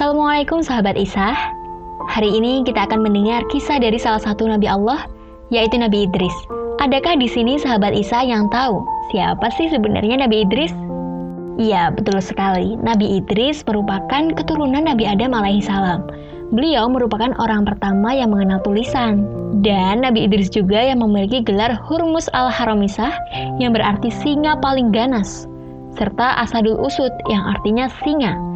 Assalamualaikum sahabat Isa. Hari ini kita akan mendengar kisah dari salah satu nabi Allah, yaitu Nabi Idris. Adakah di sini sahabat Isa yang tahu siapa sih sebenarnya Nabi Idris? Iya, betul sekali. Nabi Idris merupakan keturunan Nabi Adam alaihi salam. Beliau merupakan orang pertama yang mengenal tulisan. Dan Nabi Idris juga yang memiliki gelar Hurmus al-Haramisah yang berarti singa paling ganas, serta Asadul Usud yang artinya singa.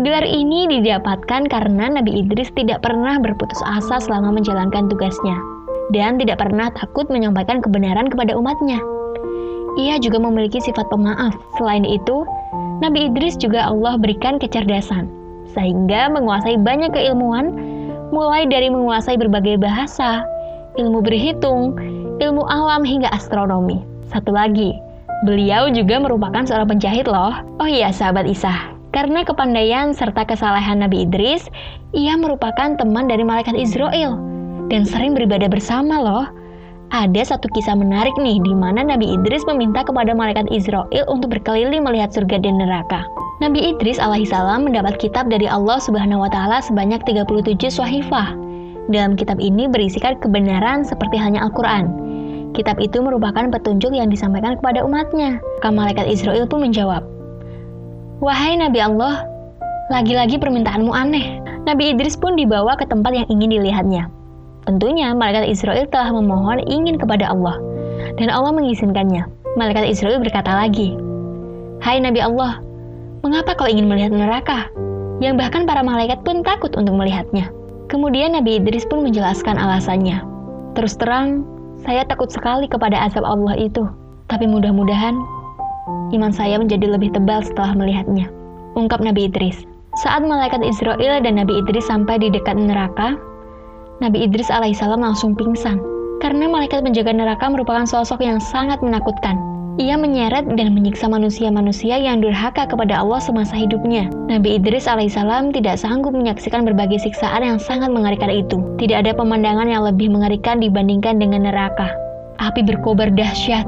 Gelar ini didapatkan karena Nabi Idris tidak pernah berputus asa selama menjalankan tugasnya dan tidak pernah takut menyampaikan kebenaran kepada umatnya. Ia juga memiliki sifat pemaaf. Selain itu, Nabi Idris juga Allah berikan kecerdasan, sehingga menguasai banyak keilmuan, mulai dari menguasai berbagai bahasa, ilmu berhitung, ilmu alam hingga astronomi. Satu lagi, beliau juga merupakan seorang penjahit loh. Oh iya, sahabat Isa, karena kepandaian serta kesalehan Nabi Idris, ia merupakan teman dari malaikat Israel dan sering beribadah bersama loh. Ada satu kisah menarik nih di mana Nabi Idris meminta kepada malaikat Israel untuk berkeliling melihat surga dan neraka. Nabi Idris alaihissalam mendapat kitab dari Allah Subhanahu wa taala sebanyak 37 swahifah. Dalam kitab ini berisikan kebenaran seperti hanya Al-Qur'an. Kitab itu merupakan petunjuk yang disampaikan kepada umatnya. Maka malaikat Israel pun menjawab, Wahai Nabi Allah, lagi-lagi permintaanmu aneh. Nabi Idris pun dibawa ke tempat yang ingin dilihatnya. Tentunya malaikat Israel telah memohon ingin kepada Allah, dan Allah mengizinkannya. Malaikat Israel berkata lagi, Hai Nabi Allah, mengapa kau ingin melihat neraka? Yang bahkan para malaikat pun takut untuk melihatnya. Kemudian Nabi Idris pun menjelaskan alasannya. Terus terang, saya takut sekali kepada azab Allah itu. Tapi mudah-mudahan Iman saya menjadi lebih tebal setelah melihatnya. Ungkap Nabi Idris. Saat malaikat Israel dan Nabi Idris sampai di dekat neraka, Nabi Idris alaihissalam langsung pingsan. Karena malaikat penjaga neraka merupakan sosok yang sangat menakutkan. Ia menyeret dan menyiksa manusia-manusia yang durhaka kepada Allah semasa hidupnya. Nabi Idris alaihissalam tidak sanggup menyaksikan berbagai siksaan yang sangat mengerikan itu. Tidak ada pemandangan yang lebih mengerikan dibandingkan dengan neraka. Api berkobar dahsyat,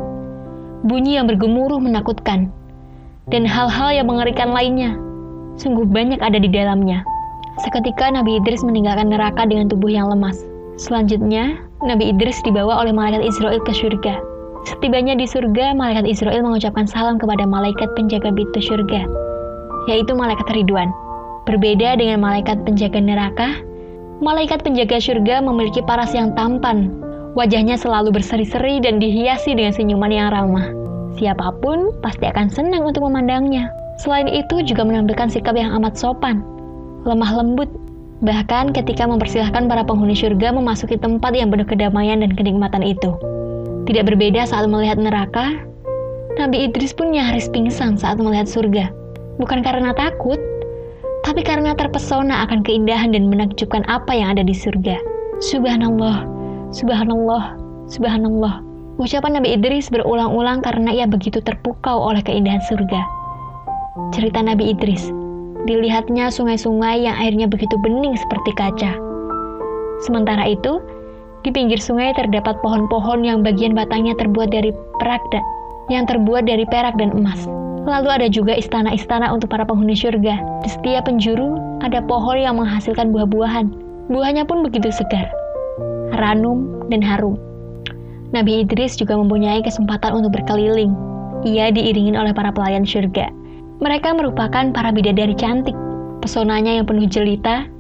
bunyi yang bergemuruh menakutkan, dan hal-hal yang mengerikan lainnya. Sungguh banyak ada di dalamnya. Seketika Nabi Idris meninggalkan neraka dengan tubuh yang lemas. Selanjutnya, Nabi Idris dibawa oleh malaikat Israel ke surga. Setibanya di surga, malaikat Israel mengucapkan salam kepada malaikat penjaga pintu surga, yaitu malaikat Ridwan. Berbeda dengan malaikat penjaga neraka, malaikat penjaga surga memiliki paras yang tampan, Wajahnya selalu berseri-seri dan dihiasi dengan senyuman yang ramah. Siapa pun pasti akan senang untuk memandangnya. Selain itu juga menampilkan sikap yang amat sopan, lemah lembut, bahkan ketika mempersilahkan para penghuni surga memasuki tempat yang penuh kedamaian dan kenikmatan itu. Tidak berbeda saat melihat neraka, Nabi Idris pun nyaris pingsan saat melihat surga. Bukan karena takut, tapi karena terpesona akan keindahan dan menakjubkan apa yang ada di surga. Subhanallah, Subhanallah, subhanallah. Ucapan Nabi Idris berulang-ulang karena ia begitu terpukau oleh keindahan surga. Cerita Nabi Idris, dilihatnya sungai-sungai yang airnya begitu bening seperti kaca. Sementara itu, di pinggir sungai terdapat pohon-pohon yang bagian batangnya terbuat dari perak dan yang terbuat dari perak dan emas. Lalu ada juga istana-istana untuk para penghuni surga. Di setiap penjuru ada pohon yang menghasilkan buah-buahan. Buahnya pun begitu segar ranum, dan harum. Nabi Idris juga mempunyai kesempatan untuk berkeliling. Ia diiringi oleh para pelayan surga. Mereka merupakan para bidadari cantik, pesonanya yang penuh jelita,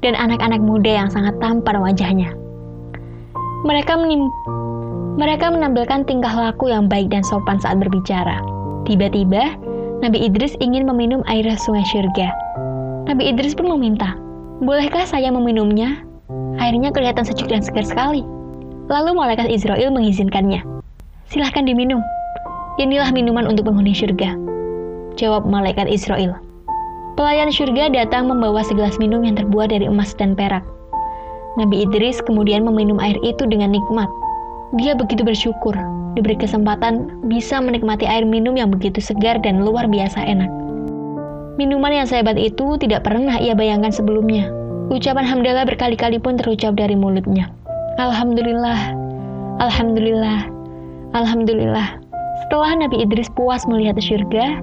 dan anak-anak muda yang sangat tampan wajahnya. Mereka menim mereka menampilkan tingkah laku yang baik dan sopan saat berbicara. Tiba-tiba, Nabi Idris ingin meminum air sungai surga. Nabi Idris pun meminta, "Bolehkah saya meminumnya?" Airnya kelihatan sejuk dan segar sekali. Lalu malaikat Israel mengizinkannya. Silahkan diminum. Inilah minuman untuk penghuni surga. Jawab malaikat Israel. Pelayan surga datang membawa segelas minum yang terbuat dari emas dan perak. Nabi Idris kemudian meminum air itu dengan nikmat. Dia begitu bersyukur diberi kesempatan bisa menikmati air minum yang begitu segar dan luar biasa enak. Minuman yang sehebat itu tidak pernah ia bayangkan sebelumnya. Ucapan hamdalah berkali-kali pun terucap dari mulutnya. Alhamdulillah, Alhamdulillah, Alhamdulillah. Setelah Nabi Idris puas melihat surga,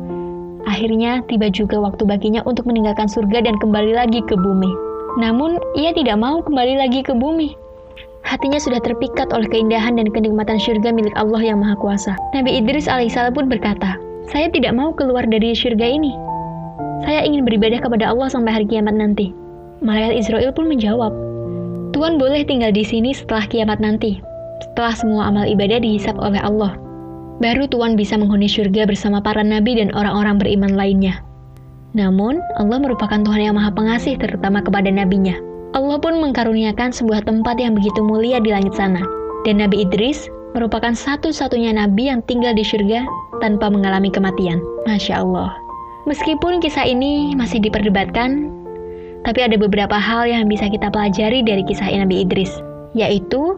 Akhirnya tiba juga waktu baginya untuk meninggalkan surga dan kembali lagi ke bumi. Namun, ia tidak mau kembali lagi ke bumi. Hatinya sudah terpikat oleh keindahan dan kenikmatan surga milik Allah yang Maha Kuasa. Nabi Idris alaihissalam pun berkata, saya tidak mau keluar dari surga ini. Saya ingin beribadah kepada Allah sampai hari kiamat nanti. Malaikat Israel pun menjawab, Tuhan boleh tinggal di sini setelah kiamat nanti, setelah semua amal ibadah dihisap oleh Allah baru Tuhan bisa menghuni surga bersama para nabi dan orang-orang beriman lainnya. Namun, Allah merupakan Tuhan yang maha pengasih terutama kepada nabinya. Allah pun mengkaruniakan sebuah tempat yang begitu mulia di langit sana. Dan Nabi Idris merupakan satu-satunya nabi yang tinggal di surga tanpa mengalami kematian. Masya Allah. Meskipun kisah ini masih diperdebatkan, tapi ada beberapa hal yang bisa kita pelajari dari kisah Nabi Idris, yaitu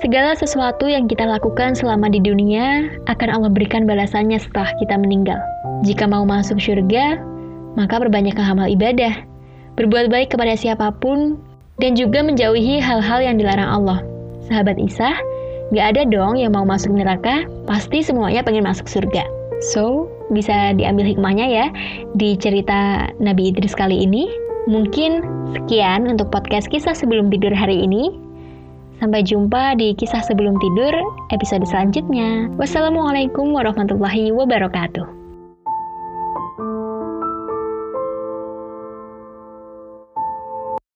Segala sesuatu yang kita lakukan selama di dunia akan Allah berikan balasannya setelah kita meninggal. Jika mau masuk surga, maka perbanyaklah amal ibadah, berbuat baik kepada siapa pun, dan juga menjauhi hal-hal yang dilarang Allah. Sahabat Isa, gak ada dong yang mau masuk neraka, pasti semuanya pengen masuk surga. So, bisa diambil hikmahnya ya di cerita Nabi Idris kali ini. Mungkin sekian untuk podcast kisah sebelum tidur hari ini. Sampai jumpa di kisah sebelum tidur episode selanjutnya. Wassalamualaikum warahmatullahi wabarakatuh.